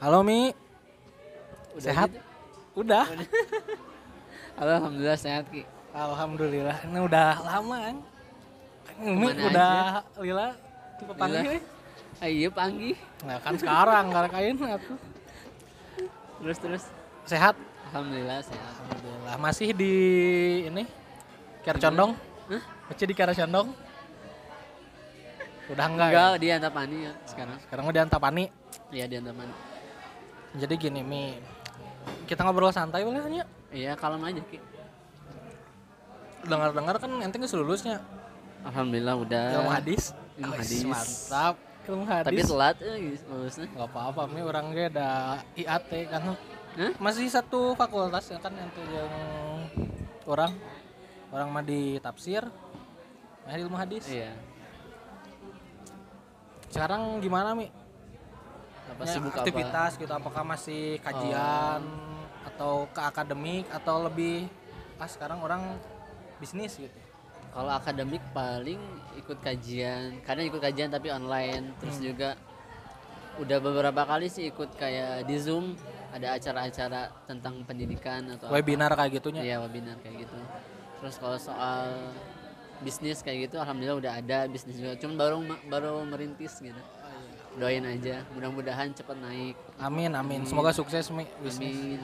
Halo Mi, Udah sehat? gitu? Udah. Halo, alhamdulillah sehat Ki. Alhamdulillah. Ini udah lama kan? Mi udah lila tipe panggil. eh. Ah, iya panggil. Nah kan sekarang karena kain aku Terus terus. sehat. Alhamdulillah sehat. Alhamdulillah. Masih di ini Kiara Condong. Hah? Masih di Kiara Condong. Udah enggak, Enggak, ya? dia Antapani ya sekarang. Sekarang udah Antapani. Iya di Antapani. Jadi gini Mi, kita ngobrol santai boleh hanya Iya, kalem aja Ki. dengar-dengar kan ente geus lulusnya Alhamdulillah udah. ilmu hadis. Ilmu hadis. Mantap. Ilmu hadis. Tapi telat eh guys, lulusnya. Gak apa-apa, mi orang ge ada IAT kan. Hah? Masih satu fakultas ya kan yang yang orang orang mah di tafsir, nah ilmu hadis. Iya. Sekarang gimana mi? Apa Ya, sibuk apa? aktivitas gitu apakah masih kajian atau ke akademik atau lebih ah sekarang orang bisnis gitu. Kalau akademik paling ikut kajian, kadang ikut kajian tapi online, terus Hmm. juga udah beberapa kali sih ikut kayak di Zoom ada acara-acara tentang pendidikan atau apa. Webinar kayak gitunya. Iya webinar kayak gitu. Terus kalau soal bisnis kayak gitu, alhamdulillah udah ada bisnis juga. Cuman baru baru merintis gitu. Doain aja, mudah-mudahan cepet naik. Amin amin. Semoga sukses mi bisnis. Amin.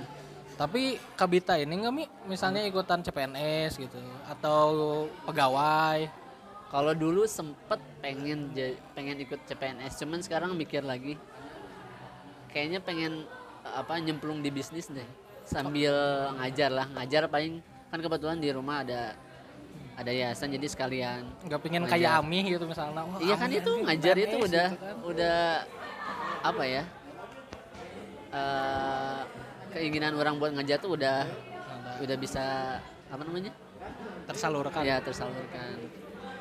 Tapi Kabita ini nggak mi misalnya ikutan CPNS gitu atau pegawai Kalau dulu sempet pengen pengen ikut CPNS, cuman sekarang mikir lagi, kayaknya pengen apa nyemplung di bisnis deh, sambil ngajar lah, ngajar paling kan kebetulan di rumah ada ada yayasan jadi sekalian. nggak pengen Ngajar. kayak Ami gitu misalnya. Wah, Iya kan itu ngajar itu udah gitu kan. udah apa ya? eh, keinginan orang buat ngajar tuh udah Ada udah bisa apa namanya? tersalurkan. Ya tersalurkan.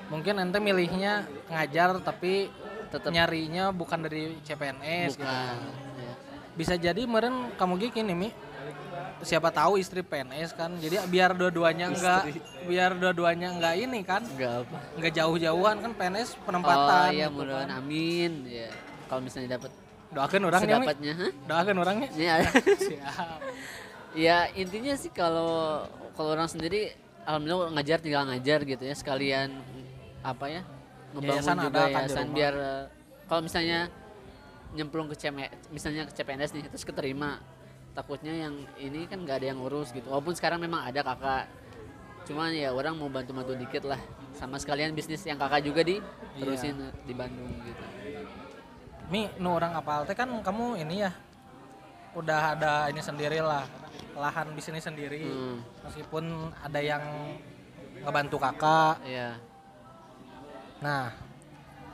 Mungkin ente milihnya ngajar tapi Tetap nyarinya bukan dari CPNS gitu. bukan. ya. Bisa jadi meren kamu gini Mi. Siapa tahu istri PNS kan. Jadi biar dua-duanya enggak biar dua-duanya enggak ini kan. Enggak apa. Enggak jauh-jauhan kan PNS penempatan. Oh iya gitu mudah-mudahan kan. amin. Ya. Kalau misalnya dapat Doakan orangnya hah? Doakan orangnya. Ya. Siap. ya intinya sih kalau kalau orang sendiri alhamdulillah ngajar tinggal ngajar gitu ya sekalian apa ya ngebangun Yayasan juga ada di yayasan biar eh, kalau misalnya nyemplung ke CM misalnya ke CPNS nih terus keterima takutnya yang ini kan nggak ada yang urus gitu. Walaupun sekarang memang ada kakak. Cuman ya orang mau bantu-bantu dikit lah. Sama sekalian bisnis yang kakak juga di terusin di Bandung gitu. Mi, nu orang apal teh kan kamu ini ya udah ada ini sendiri lah lahan bisnis sendiri. Hmm. meskipun ada yang ngebantu kakak. Iya. Nah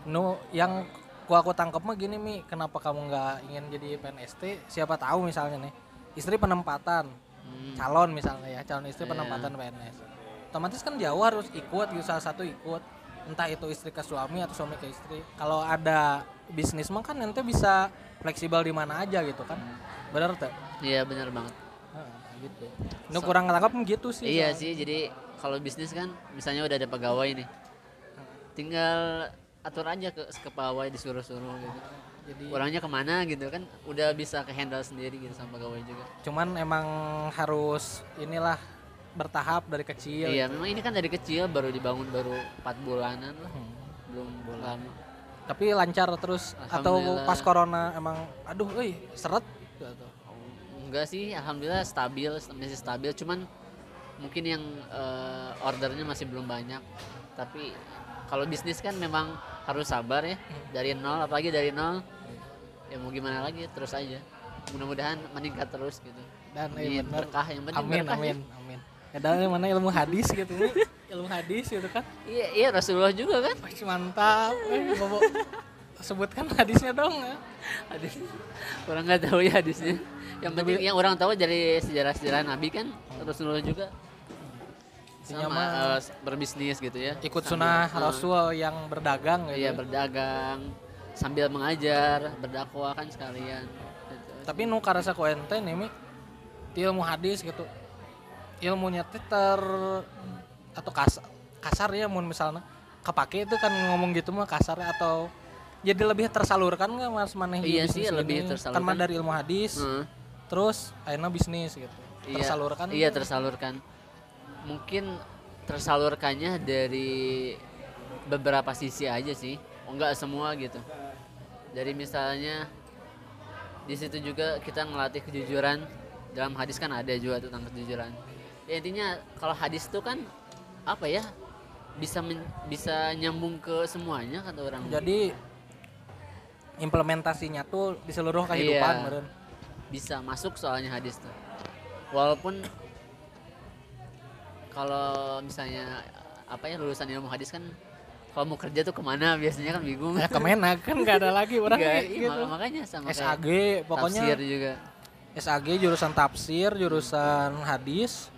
nu yang ku aku tangkep mah gini mi. Kenapa kamu nggak ingin jadi PNST siapa tahu misalnya nih istri penempatan Hmm. calon misalnya ya calon istri Iya. penempatan PNS otomatis kan jauh harus ikut gitu salah satu ikut entah itu istri ke suami atau suami ke istri kalau ada bisnis mah kan nanti bisa fleksibel di mana aja gitu kan bener tuh iya benar banget gitu ini kurang ngetangkap gitu sih Iya soalnya. sih, jadi kalau bisnis kan misalnya udah ada pegawai nih. Tinggal atur aja ke, ke pegawai disuruh-suruh gitu. Jadi Orangnya ke mana gitu kan udah bisa ke handle sendiri gitu sama pegawai juga. cuman emang harus inilah bertahap dari kecil Iya, memang ini kan dari kecil baru dibangun baru 4 bulanan lah. Hmm. Belum lama. tapi lancar terus atau pas corona emang aduh euy seret gitu. Enggak sih, alhamdulillah stabil, masih stabil. Cuman mungkin yang eh, ordernya masih belum banyak. Tapi kalau bisnis kan memang harus sabar ya. Dari nol, apalagi dari nol. Ya mau gimana lagi, terus aja. Mudah-mudahan meningkat terus gitu. dan Amin, iya bener. berkah yang penting amin berkah amin ya. amin ya dan yang mana ilmu hadis gitu Mi. ilmu hadis gitu kan Iya, iya Rasulullah juga kan. Wah, mantap eh bobo sebutkan hadisnya dong ya Hadis. Orang nggak tahu ya hadisnya. Yang penting yang orang tahu dari sejarah-sejarah Nabi kan Rasulullah juga sama mah eh, berbisnis gitu ya. ikut Sambil- sunnah eh, rasul yang berdagang gitu Iya berdagang sambil mengajar, berdakwah kan sekalian. Gitu. tapi nu karasa ku ente nih ilmu hadis gitu ilmunya ter atau kasar kasar ya mun misalnya kepake itu kan ngomong gitu mah kasar atau jadi lebih tersalurkan nggak mas maneh Iya sih, bisnis lebih ini? tersalurkan. kan dari ilmu hadis Heeh. terus akhirnya bisnis gitu Iya, tersalurkan Iya, tersalurkan. Mungkin tersalurkannya dari beberapa sisi aja sih. Oh, enggak semua gitu. Dari misalnya di situ juga kita ngelatih kejujuran. Dalam hadis kan ada juga tentang kejujuran. Ya, intinya kalau hadis itu kan apa ya? Bisa men- bisa nyambung ke semuanya kata orang. jadi implementasinya tuh di seluruh kehidupan Iya. meren. bisa masuk soalnya hadis tuh walaupun kalau misalnya apa ya lulusan ilmu hadis kan kalau mau kerja tuh ke mana biasanya kan bingung ya kemenak kan nggak ada lagi orang kayak iya, gitu. mak- makanya sama kayak SAG pokoknya tafsir juga SAG jurusan tafsir jurusan hadis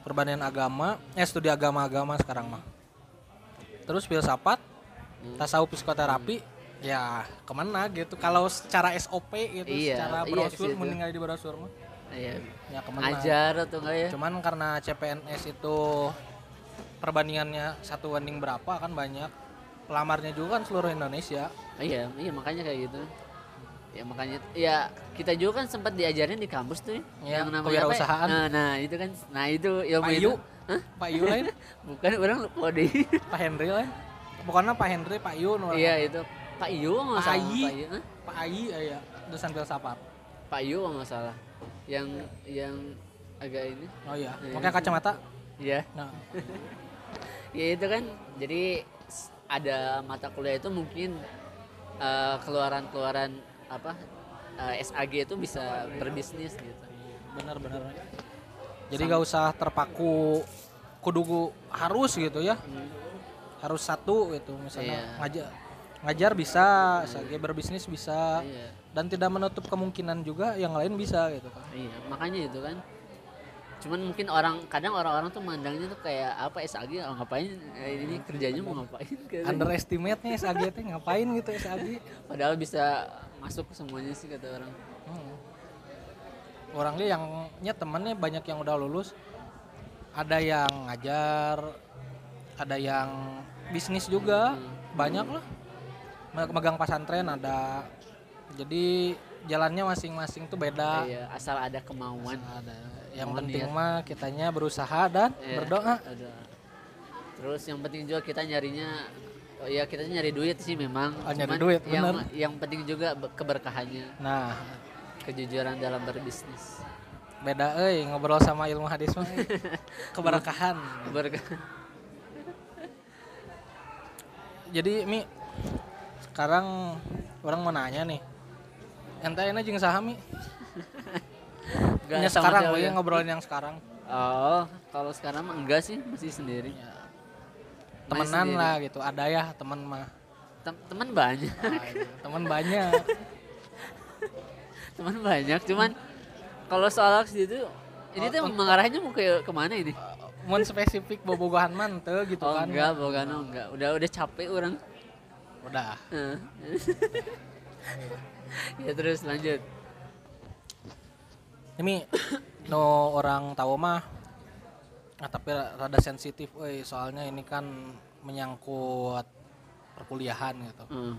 perbandingan agama eh studi agama-agama sekarang mah terus filsafat Hmm. tasawuf psikoterapi ya ke mana gitu kalau secara SOP gitu Iya, secara iya, brosur situ. meninggal di brosur mah iya. Ya ke mana ngajar atau enggak ya? Cuman karena CPNS itu perbandingannya satu banding berapa kan banyak. Pelamarnya juga kan seluruh Indonesia. Iya iya makanya kayak gitu. Ya makanya ya kita juga kan sempat diajarin di kampus tuh Iya, apa ya? nah, nah itu kan nah itu ilmu Pak itu. Yu Hah? Pak Yu lain? Bukan orang kode Pak Henry lain? Pokoknya Pak Henry Pak Yu iya itu. Pak Yu nggak Pak salah Ayi. Pak Hah? Pak Ayi ya dosen filsafat. Pak Yu kalau nggak salah yang yang agak ini. Oh iya Iya. pakai kacamata? Ya nah. Ya itu kan jadi ada mata kuliah itu mungkin eh, keluaran-keluaran apa eh, SAG itu bisa berbisnis gitu. Benar-benar jadi gak usah terpaku kudu harus gitu ya. Hmm, harus satu gitu misalnya Iya. ngajar ngajar bisa SAG berbisnis bisa. Iya. Dan tidak menutup kemungkinan juga yang lain bisa gitu kan. Iya makanya itu kan. Cuman mungkin orang kadang orang-orang tuh mandangnya tuh kayak apa SAG oh, ngapain? Eh, ini kerjanya mau ngapain? Underestimate nya SAG teh ngapain gitu SAG padahal bisa masuk ke semuanya sih kata orang. Hmm. orang dia yang nya temennya banyak yang udah lulus. Ada yang ngajar ada yang bisnis juga. Banyak lah. Me- megang pesantren ada. Jadi jalannya masing-masing tuh beda. Iya asal ada kemauan. Ada. Yang Mohon penting niat. mah kitanya berusaha dan Iya, berdoa. ada. terus yang penting juga kita nyarinya oh ya kita nyari duit sih memang. Oh, nyari Cuman duit, yang bener. yang penting juga be- keberkahannya. Nah. Kejujuran dalam berbisnis. Beda euy ngobrol sama ilmu hadis mah. Keberkahan. Keberkahan jadi mi sekarang orang mau nanya nih ente ini jeung saha mi. Nggak Nya sama sekarang we ya? ngobrolin yang sekarang. Oh kalau sekarang mah enggak sih masih sendiri. Ya, temenan sendiri. lah gitu ada ya teman mah. Tem- teman banyak. Teman banyak. Teman banyak cuman kalau soal aksi itu ini Oh, tuh mengarahnya mau ke ke mana ini? Mun spesifik bobogohan man teu gitu oh kan. enggak oh, enggak. Udah udah capek orang udah. Ya terus lanjut. Ini no orang tahu mah nah, tapi rada sensitif euy soalnya ini kan menyangkut perkuliahan gitu. Heeh.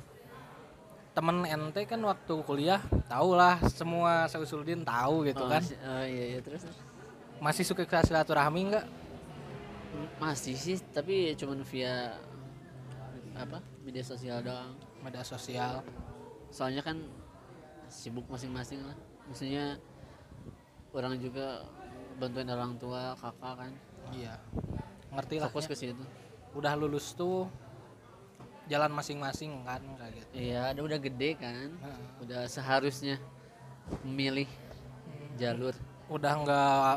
temen ente kan waktu kuliah tahu lah semua seusuludin tahu gitu oh, kan. oh iya iya terus masih suka ke silaturahmi nggak? Masih sih tapi cuman via apa? Media sosial doang. Media sosial. Soalnya kan sibuk masing-masing lah. Maksudnya orang juga bantuin orang tua kakak kan. Iya. Ngerti lah fokus ya. ke situ. Udah lulus tuh jalan masing-masing kan kayak gitu. Iya ada udah gede kan. Heeh. udah seharusnya memilih jalur. Udah nggak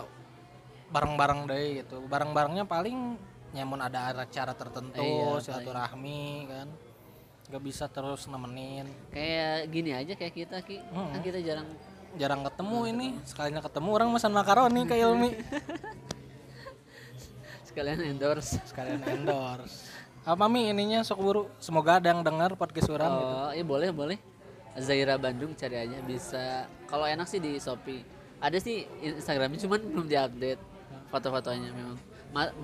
bareng-bareng deh gitu. Bareng-barengnya paling nyamun ada acara tertentu Iya, silaturahmi kan? Nggak bisa terus nemenin. Kayak gini aja kayak kita ki. Mm-mm. kan kita jarang jarang ketemu ini. Sekalinya ketemu orang pesan makaroni ke Ilmi. Sekalian endorse. Sekalian endorse. Apa mi ininya? Sok buru. Semoga ada yang dengar podcast orang gitu. Oh iya boleh boleh. Zaira Bandung cari aja bisa. Kalau enak sih di Shopee. Ada sih Instagramnya cuman belum diupdate foto-fotonya memang. Ma-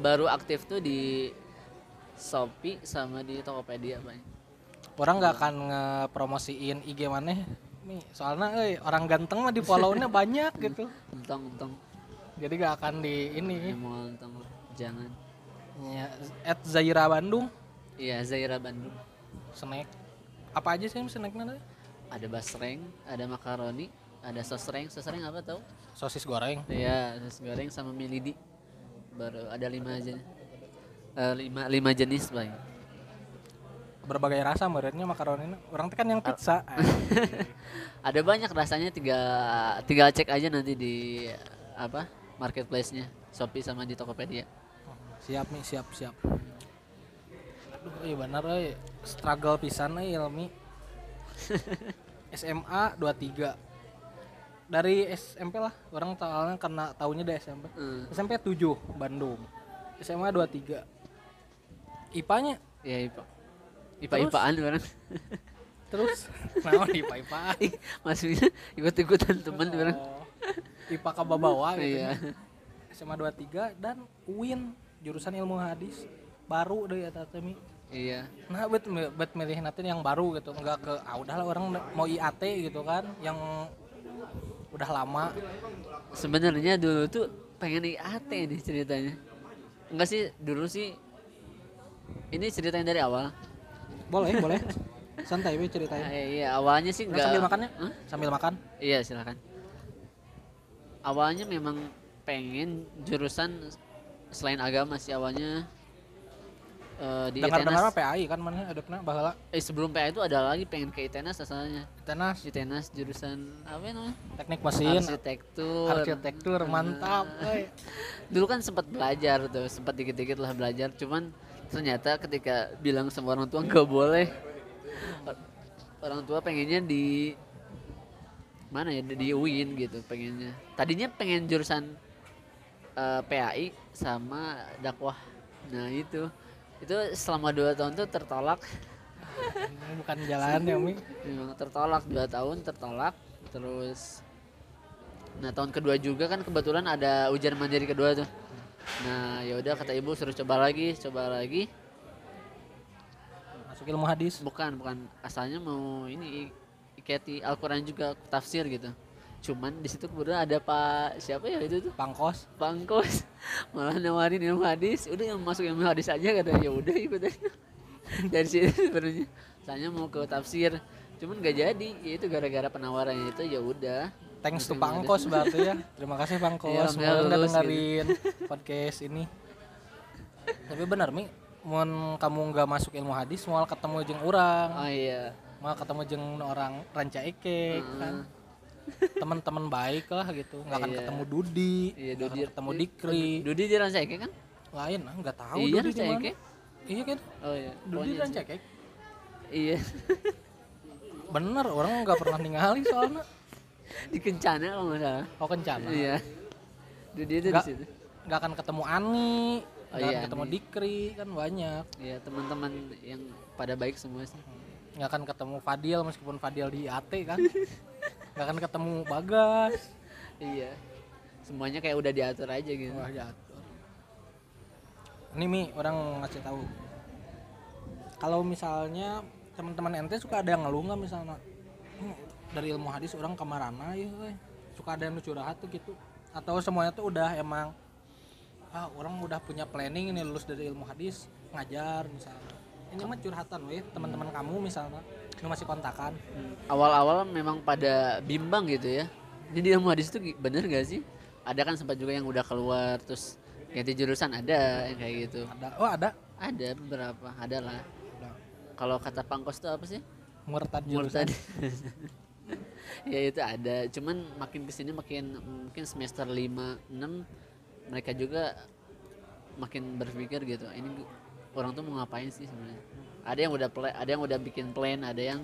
baru aktif tuh di Shopee sama di Tokopedia banyak orang nggak akan ngepromosiin IG mana? Mi, soalnya euy, orang ganteng mah di follow-nya banyak gitu. Untung untung jadi gak akan di ini. Mau untung jangan. Ya, at Zaira Bandung. Iya Zaira Bandung. Snack. Apa aja sih snacknya ada basreng ada makaroni ada sosreng sosreng apa tau? Sosis goreng. Iya, nasi goreng sama mie lidi. Baru ada lima aja. Eh, lima lima jenis paling. berbagai rasa menurutnya makaroni. Orang kan yang pizza. Ada banyak rasanya tiga tinggal cek aja nanti di apa marketplace-nya Shopee sama di Tokopedia. siap nih siap siap. Aduh iya bener euy struggle pisan euy Ilmi. SMA 23 dari SMP lah. Orang soalnya karena tahunya dari SMP Hmm. SMP 7 Bandung. SMA 23 IPA-nya Ya IPA. IPA IPAan orang. terus? Nah IPA IPA Maksudnya ikut-ikutan teman orang. Oh, IPA ke bawah gitu Iya. SMA 23 dan UIN jurusan ilmu hadis. Baru deh ya Tatemi Iya. nah buat buat milih nanti yang baru gitu. Enggak ke ah udahlah orang mau IAT gitu kan. Yang udah lama Sebenarnya dulu tuh pengen IAT nih ceritanya. Enggak sih, dulu sih ini ceritanya dari awal. boleh boleh santai we ceritain Ah, iya, awalnya sih enggak sambil makannya Hah? sambil makan Iya silakan. Awalnya memang pengen jurusan selain agama sih awalnya eh, di dengar dengar ITENAS. PAI kan mana ada pernah bahala Eh sebelum PA itu ada lagi pengen ke ITENAS asalnya. tenas ITENAS jurusan apa ya namanya? teknik mesin Arsitektur. arsitektur mantap euy. Dulu kan sempat belajar tuh, sempat dikit-dikit lah belajar. Cuman ternyata ketika bilang sama orang tua nggak boleh, orang tua pengennya di mana ya di UIN gitu pengennya. Tadinya pengen jurusan eh, PAI sama dakwah. Nah itu itu selama dua tahun tuh tertolak. Ini bukan jalan ya mi Memang tertolak dua tahun tertolak. Terus nah tahun kedua juga kan kebetulan ada ujian mandiri kedua tuh. Nah ya udah kata ibu suruh coba lagi, coba lagi. masuk ilmu hadis Bukan bukan asalnya mau ini iketi Al-Quran juga tafsir gitu. Cuman di situ kemudian ada Pak siapa ya itu tuh? Pangkos. Bangkos malah nawarin ilmu hadis. Udah yang masuk ilmu hadis aja kata ya udah aja dari sini sebenarnya. Saya mau ke tafsir. Cuman gak jadi. Ya itu gara-gara penawarannya itu ya udah. Thanks to pangkos berarti ya. Terima kasih pangkos. Semoga udah lulus dengerin podcast ini. Tapi benar mi. Mun kamu nggak masuk ilmu hadis mau ketemu jeng orang. Oh iya. Mau ketemu jeng orang ranca eke kan teman-teman baik lah gitu. Nggak akan Iya. ketemu Dudi iya Dudi ketemu Dikri. Dudi di Rancake kan? Lain ah nggak tahu iya Dudi di mana. Iya kan oh iya. Dudi pokoknya ranca eke. Iya. Bener orang nggak pernah ningali soalnya. Di Kencana kalau nggak salah. Oh kencana. Iya. Dudi itu di situ. nggak akan ketemu Ani Oh iya, ketemu. Dikri kan banyak. Iya teman-teman yang pada baik semua sih. Nggak akan ketemu Fadil meskipun Fadil di AT kan nggak akan ketemu Bagas. Iya. Semuanya kayak udah diatur aja gitu. Wah jatuh ini mi orang ngasih tahu. Kalau misalnya teman-teman ente suka ada yang ngeluh nggak misalnya? "Hmm, dari ilmu hadis orang kemarana ya weh." suka ada yang curhat tuh gitu. Atau semuanya tuh udah emang ah orang udah punya planning ini lulus dari ilmu hadis ngajar misalnya. Ini mah curhatan weh teman-teman kamu misalnya nu masih kontakan? Awal-awal memang pada bimbang gitu ya. Jadi ilmu hadis itu bener gak sih? Ada kan sempat juga yang udah keluar terus ganti jurusan ada yang kayak gitu. Ada. Oh ada? Ada beberapa ada lah. Kalau kata pangkos itu apa sih? Murtad jurusan. Murtad. ya itu ada. Cuman makin ke sini makin mungkin semester 5 6 mereka juga makin berpikir gitu ini orang tuh mau ngapain sih sebenarnya ada yang udah ada yang udah bikin plan ada yang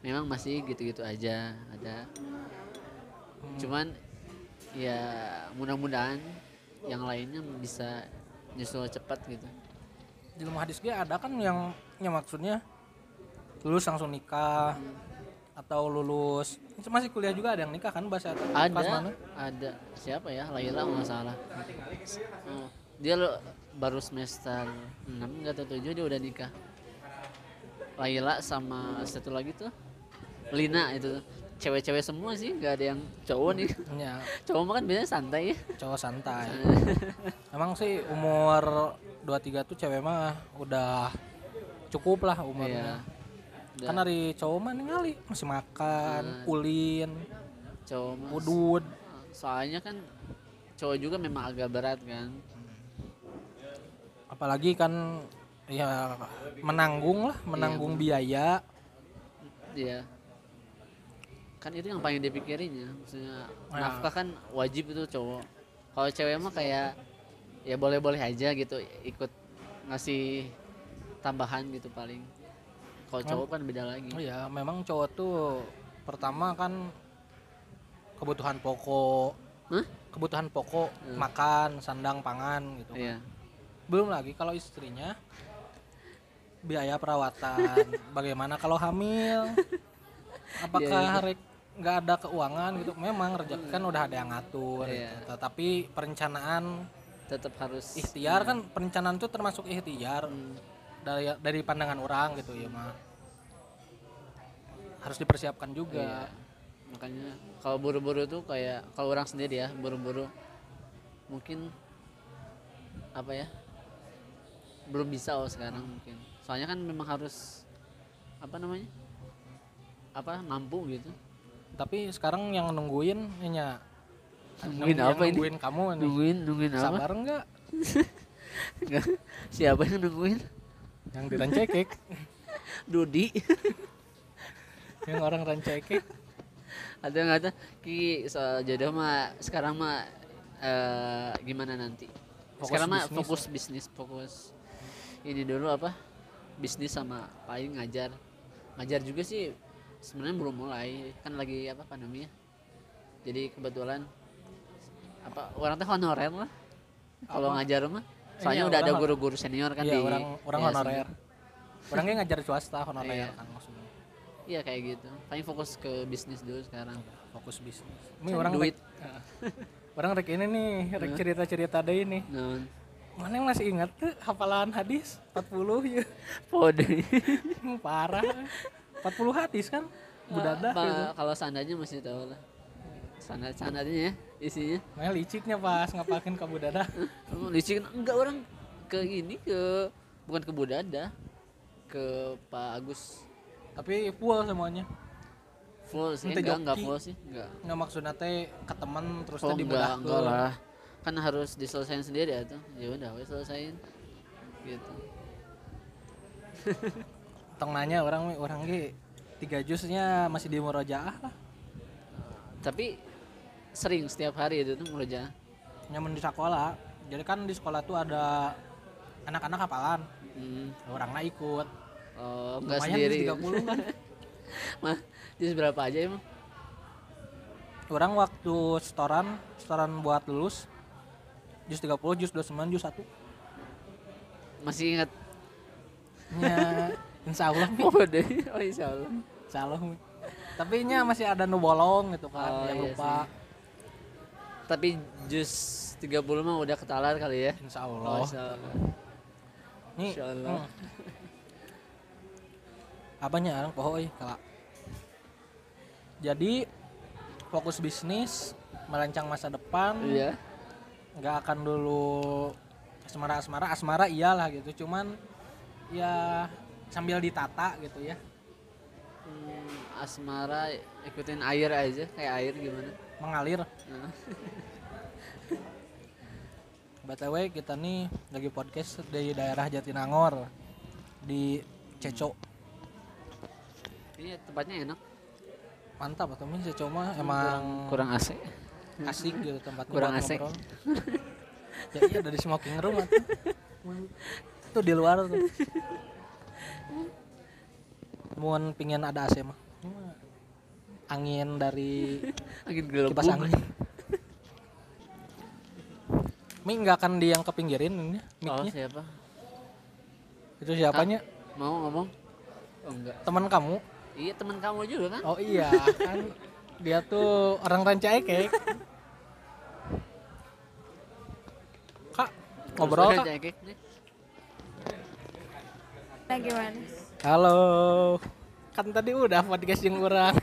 memang masih gitu-gitu aja ada. Cuman ya mudah-mudahan yang lainnya bisa nyusul cepat gitu. Di ilmu hadis gue ada kan yang yang maksudnya lulus langsung nikah atau lulus? Masih kuliah juga ada yang nikah kan bahasa ada mana? ada. Siapa ya? Laila nggak salah. Oh, dia lo- baru semester 6 nggak atau 7 dia udah nikah Laila sama satu lagi tuh Lina itu. Cewek-cewek semua sih nggak ada yang cowok nih. Ya cowok mah kan biasanya santai ya. Cowok santai. Emang sih umur 23 tuh cewek mah udah cukup lah iya. Umurnya Udah. kan dari cowok mah ningali masih makan Hmm. ulin cowok mah udud. Soalnya kan cowok juga memang agak berat kan. Apalagi kan ya menanggung lah menanggung biaya Iya. Kan itu yang paling dipikirin ya. Maksudnya Ya. nafkah kan wajib itu cowok. Kalau cewek mah kayak ya boleh-boleh aja gitu ikut ngasih tambahan gitu paling. Kalau cowok kan beda lagi. oh ya memang cowok tuh pertama kan kebutuhan pokok Hah? kebutuhan pokok Hmm. makan sandang pangan gitu kan. Iya. belum lagi kalau istrinya biaya perawatan bagaimana kalau hamil apakah Iya, iya. rek nggak ada keuangan gitu memang rezeki kan udah ada yang ngatur Iya. gitu. tetapi perencanaan Tetap harus ikhtiar kan perencanaan itu termasuk ikhtiar Hmm, dari dari pandangan orang gitu ya mah harus dipersiapkan iya. juga Makanya kalau buru-buru tuh kayak kalau orang sendiri ya, buru-buru mungkin apa ya? Belum bisa oh sekarang mungkin. Soalnya kan memang harus apa namanya? Apa mampu gitu. tapi sekarang yang nungguin nya Nungguin apa ini? nungguin kamu nih Nungguin, nungguin apa? sabar nggak Nggak. Siapa yang nungguin? yang di Rancekek Dudi. yang orang Rancekek ada nggak ada ki soal jodoh mah sekarang mah eh, gimana nanti? Fokus sekarang mah bisnis. fokus bisnis, fokus ini dulu apa? Bisnis sama paling ngajar. Ngajar juga sih sebenarnya belum mulai, kan lagi apa pandemi ya. Jadi kebetulan apa orang teh honorer lah. Kalau Apa? ngajar mah soalnya Iya, udah ada guru-guru senior kan iya di orang orang yayasan honorer orangnya ngajar swasta honorer Iya. kan maksudnya Iya kayak gitu. Paling fokus ke bisnis dulu sekarang. fokus bisnis ini orang duit. rek, orang rek ini nih rek cerita cerita deh ini Non. Mana yang masih ingat tuh? Hafalan hadis 40 ya. Pode. parah. 40 hadis kan? Budadah Apa, gitu. Kalau sanadnya masih tahu lah. Sanad sanadnya ya isinya. Nah, liciknya pas ngapalin ke budadah. Oh, licin enggak orang ke ini ke bukan ke Budada ke Pak Agus. Tapi full semuanya. Full sih enggak enggak full sih enggak. Nggak maksudnya teh ke temen terus oh teh enggak enggak lah kan harus diselesain sendiri ya tuh. Ya udah we selesain. Gitu. Tong nanya orang orang ge tiga jusnya masih di murojaah lah. Tapi sering setiap hari itu tuh meruja nyaman di sekolah. Jadi kan di sekolah tuh ada anak-anak hafalan. Hmm. orangnya ikut. Oh enggak sendiri. jus 30 kan. Mah jus berapa aja emang? Orang waktu setoran setoran buat lulus jus 30 jus 29 jus 1 masih ingat? Nya insya Allah. Oh deh? Oh insya Allah. Insya Allah. Tapi nya masih ada nu bolong gitu kan Oh, yang iya lupa. tapi jus 30 mah udah ketalar kali ya? Insya oh, Allah insya Allah. nih Insya Allah. hmm. apanya orang pohoy kala jadi fokus bisnis merancang masa depan. Iya nggak akan dulu asmara asmara asmara iyalah gitu. Cuman ya sambil ditata gitu ya. Hmm, asmara ikutin air aja kayak air gimana? Mengalir. Btw kita nih lagi podcast di daerah Jatinangor di Ceco. Ini tempatnya enak. Mantap atau min Ceco mah emang kurang AC asik gitu tempatnya Kurang asik. ngobrol. ya iya dari smoking room atuh. tuh di luar tuh mau pingin ada AC mah angin dari angin kipas angin Mi nggak akan di yang kepinggirin ini oh siapa Itu siapanya? mau ngomong oh enggak Teman kamu? iya teman kamu juga kan Oh iya, kan dia tuh orang Rancaikek. Kak, ngobrol kak. Kek. Nah gimana? Halo. Kan tadi udah podcast yang nah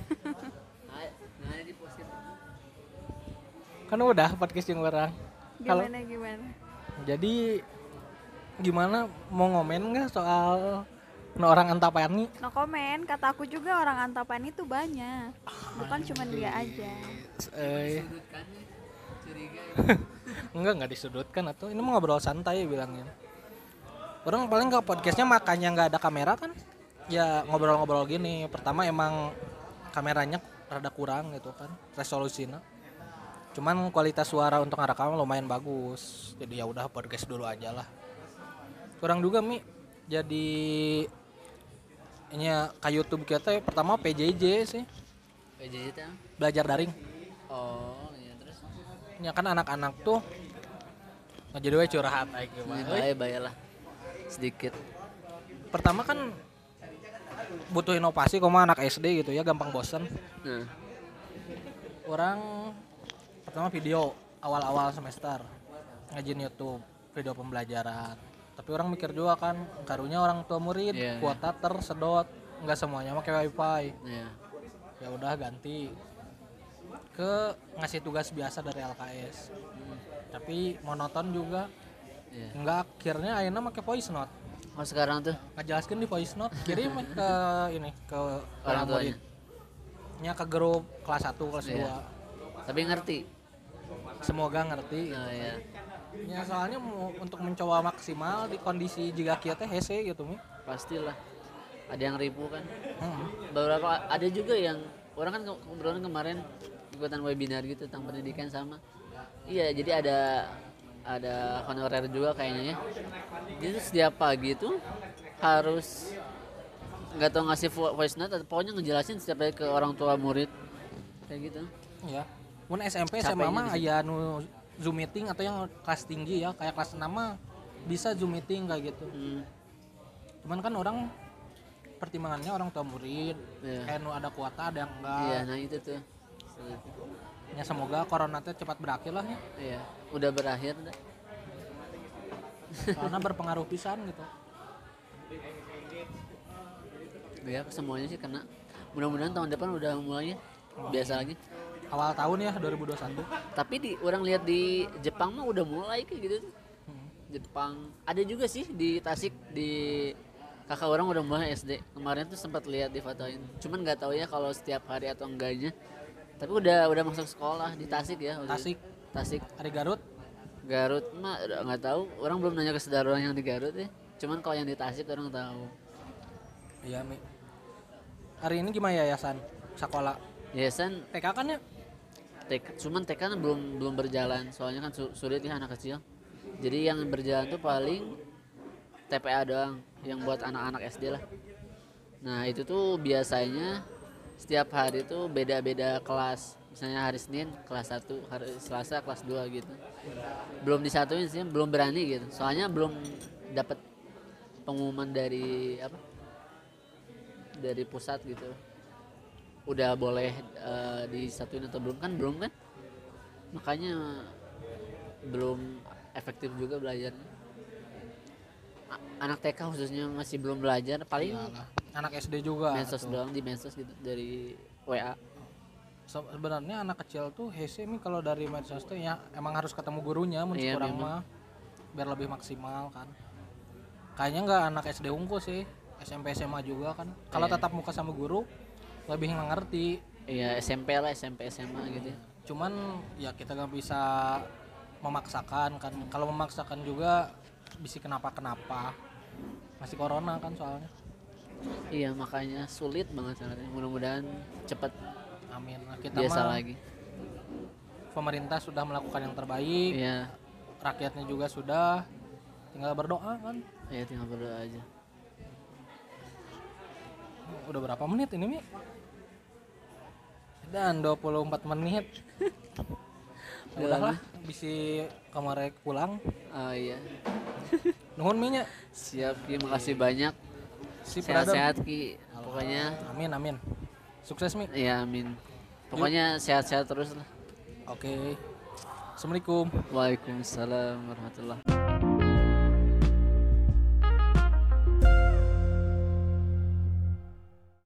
posisi Kan udah podcast yang kurang. Halo. Gimana gimana? Jadi gimana mau ngomen nggak soal no orang Antapani? No komen, kata aku juga orang Antapani itu banyak. Bukan cuma dia aja. Eh, curiga enggak nggak disudutkan atau ini mau ngobrol santai bilangnya. Orang paling ke podcastnya makanya nggak ada kamera kan? Ya ngobrol-ngobrol gini. Pertama emang kameranya rada kurang gitu kan resolusinya. Cuman kualitas suara untuk ngerekam lumayan bagus. Jadi ya udah podcast dulu aja lah. Kurang juga mi jadi ini ya, ke YouTube kita pertama PJJ sih PJJ itu belajar daring. oh iya terus Ya kan anak-anak tuh nah, jadi we curhat aja ini gimana. bayar bayar lah sedikit Pertama kan butuh inovasi koma anak SD gitu ya gampang bosen. nah Orang pertama video awal-awal semester ngajin YouTube video pembelajaran. Tapi orang mikir juga kan karunya orang tua murid Iya, kuota tersedot nggak semuanya pakai wifi. iya. Ya udah ganti ke ngasih tugas biasa dari LKS. Hmm, Tapi monoton juga. Iya. Nggak akhirnya akhirnya pakai voice note. Oh sekarang tuh? Ngajelaskan di voice note kirim ke ini ke orang murid nya ke grup kelas 1 kelas Iya. tapi ngerti? 2 semoga ngerti. Oh iya ya soalnya mau untuk mencoba maksimal di kondisi jika kita hese gitu mi. Pastilah. Ada yang ribu kan. Hmm. beberapa ada juga yang orang kan ke- kebetulan kemarin ikutan webinar gitu tentang pendidikan sama. Iya jadi ada ada honorer juga kayaknya ya. Jadi setiap pagi itu harus nggak tahu ngasih vo- voice note atau pokoknya ngejelasin setiap hari ke orang tua murid. Kayak gitu. Ya mun SMP Capeknya SMA mah aya nu zoom meeting atau yang kelas tinggi ya kayak kelas 6 mah bisa zoom meeting kayak gitu. Hmm, cuman kan orang pertimbangannya orang tua murid Iya. kayak nu ada kuota ada yang enggak. Iya nah itu tuh. Ya semoga corona teh cepat berakhir lah ya. Iya udah berakhir dah. karena berpengaruh pisan gitu. Ya semuanya sih kena. Mudah-mudahan tahun depan udah mulai biasa lagi awal tahun ya 2021 tapi di orang lihat di Jepang mah udah mulai kayak gitu. Tuh. Jepang. Ada juga sih di Tasik di kakak orang udah mulai SD kemarin tuh sempat lihat di fotoin. Cuman nggak tahu ya kalau setiap hari atau enggaknya. Tapi udah udah masuk sekolah di Tasik ya. Tasik. Tasik. Hari Garut? Garut mah nggak tahu. Orang belum nanya ke saudara orang yang di Garut ya. Cuman kalau yang di Tasik orang tahu. Iya mi. Hari ini gimana yayasan? Sekolah? Yayasan TK kan ya TK, cuman TK kan belum belum berjalan. Soalnya kan su- sulit ya anak kecil. Jadi yang berjalan tuh paling TPA doang yang buat anak-anak SD lah. Nah itu tuh biasanya setiap hari tuh beda-beda kelas. Misalnya hari Senin kelas 1 hari Selasa kelas 2 gitu. Belum disatuin sih belum berani gitu. Soalnya belum dapat pengumuman dari apa dari pusat gitu udah boleh eh, disatuin atau belum kan belum kan makanya belum efektif juga belajarnya A- anak TK khususnya masih belum belajar paling Iyalah. anak SD juga medsos tuh. doang di medsos gitu dari WA Se- sebenarnya anak kecil tuh hese mi kalau dari medsos tuh ya emang harus ketemu gurunya mun Iya, mah biar lebih maksimal kan kayaknya nggak anak SD unggul sih SMP SMA juga kan kalau Iya. tetap muka sama guru lebih ngerti. Ya SMP lah SMP SMA gitu ya. cuman ya kita nggak bisa memaksakan kan. Kalau memaksakan juga bisa kenapa kenapa masih corona kan soalnya. Iya makanya sulit banget sebenarnya. Mudah-mudahan cepat amin. Nah, kita biasa mah lagi. Pemerintah sudah melakukan yang terbaik. Iya. Rakyatnya juga sudah. Tinggal berdoa kan. Ya tinggal berdoa aja udah berapa menit ini mi? Dan 24 menit. Udahlah. bisa kemarin pulang. Oh iya. Nuhun mi nya siap Ki. Makasih banyak. Sehat-sehat Ki. Pokoknya. Amin amin. Sukses mi. Ya amin. Pokoknya sehat-sehat terus lah. Oke. Assalamualaikum. Waalaikumsalam warahmatullahi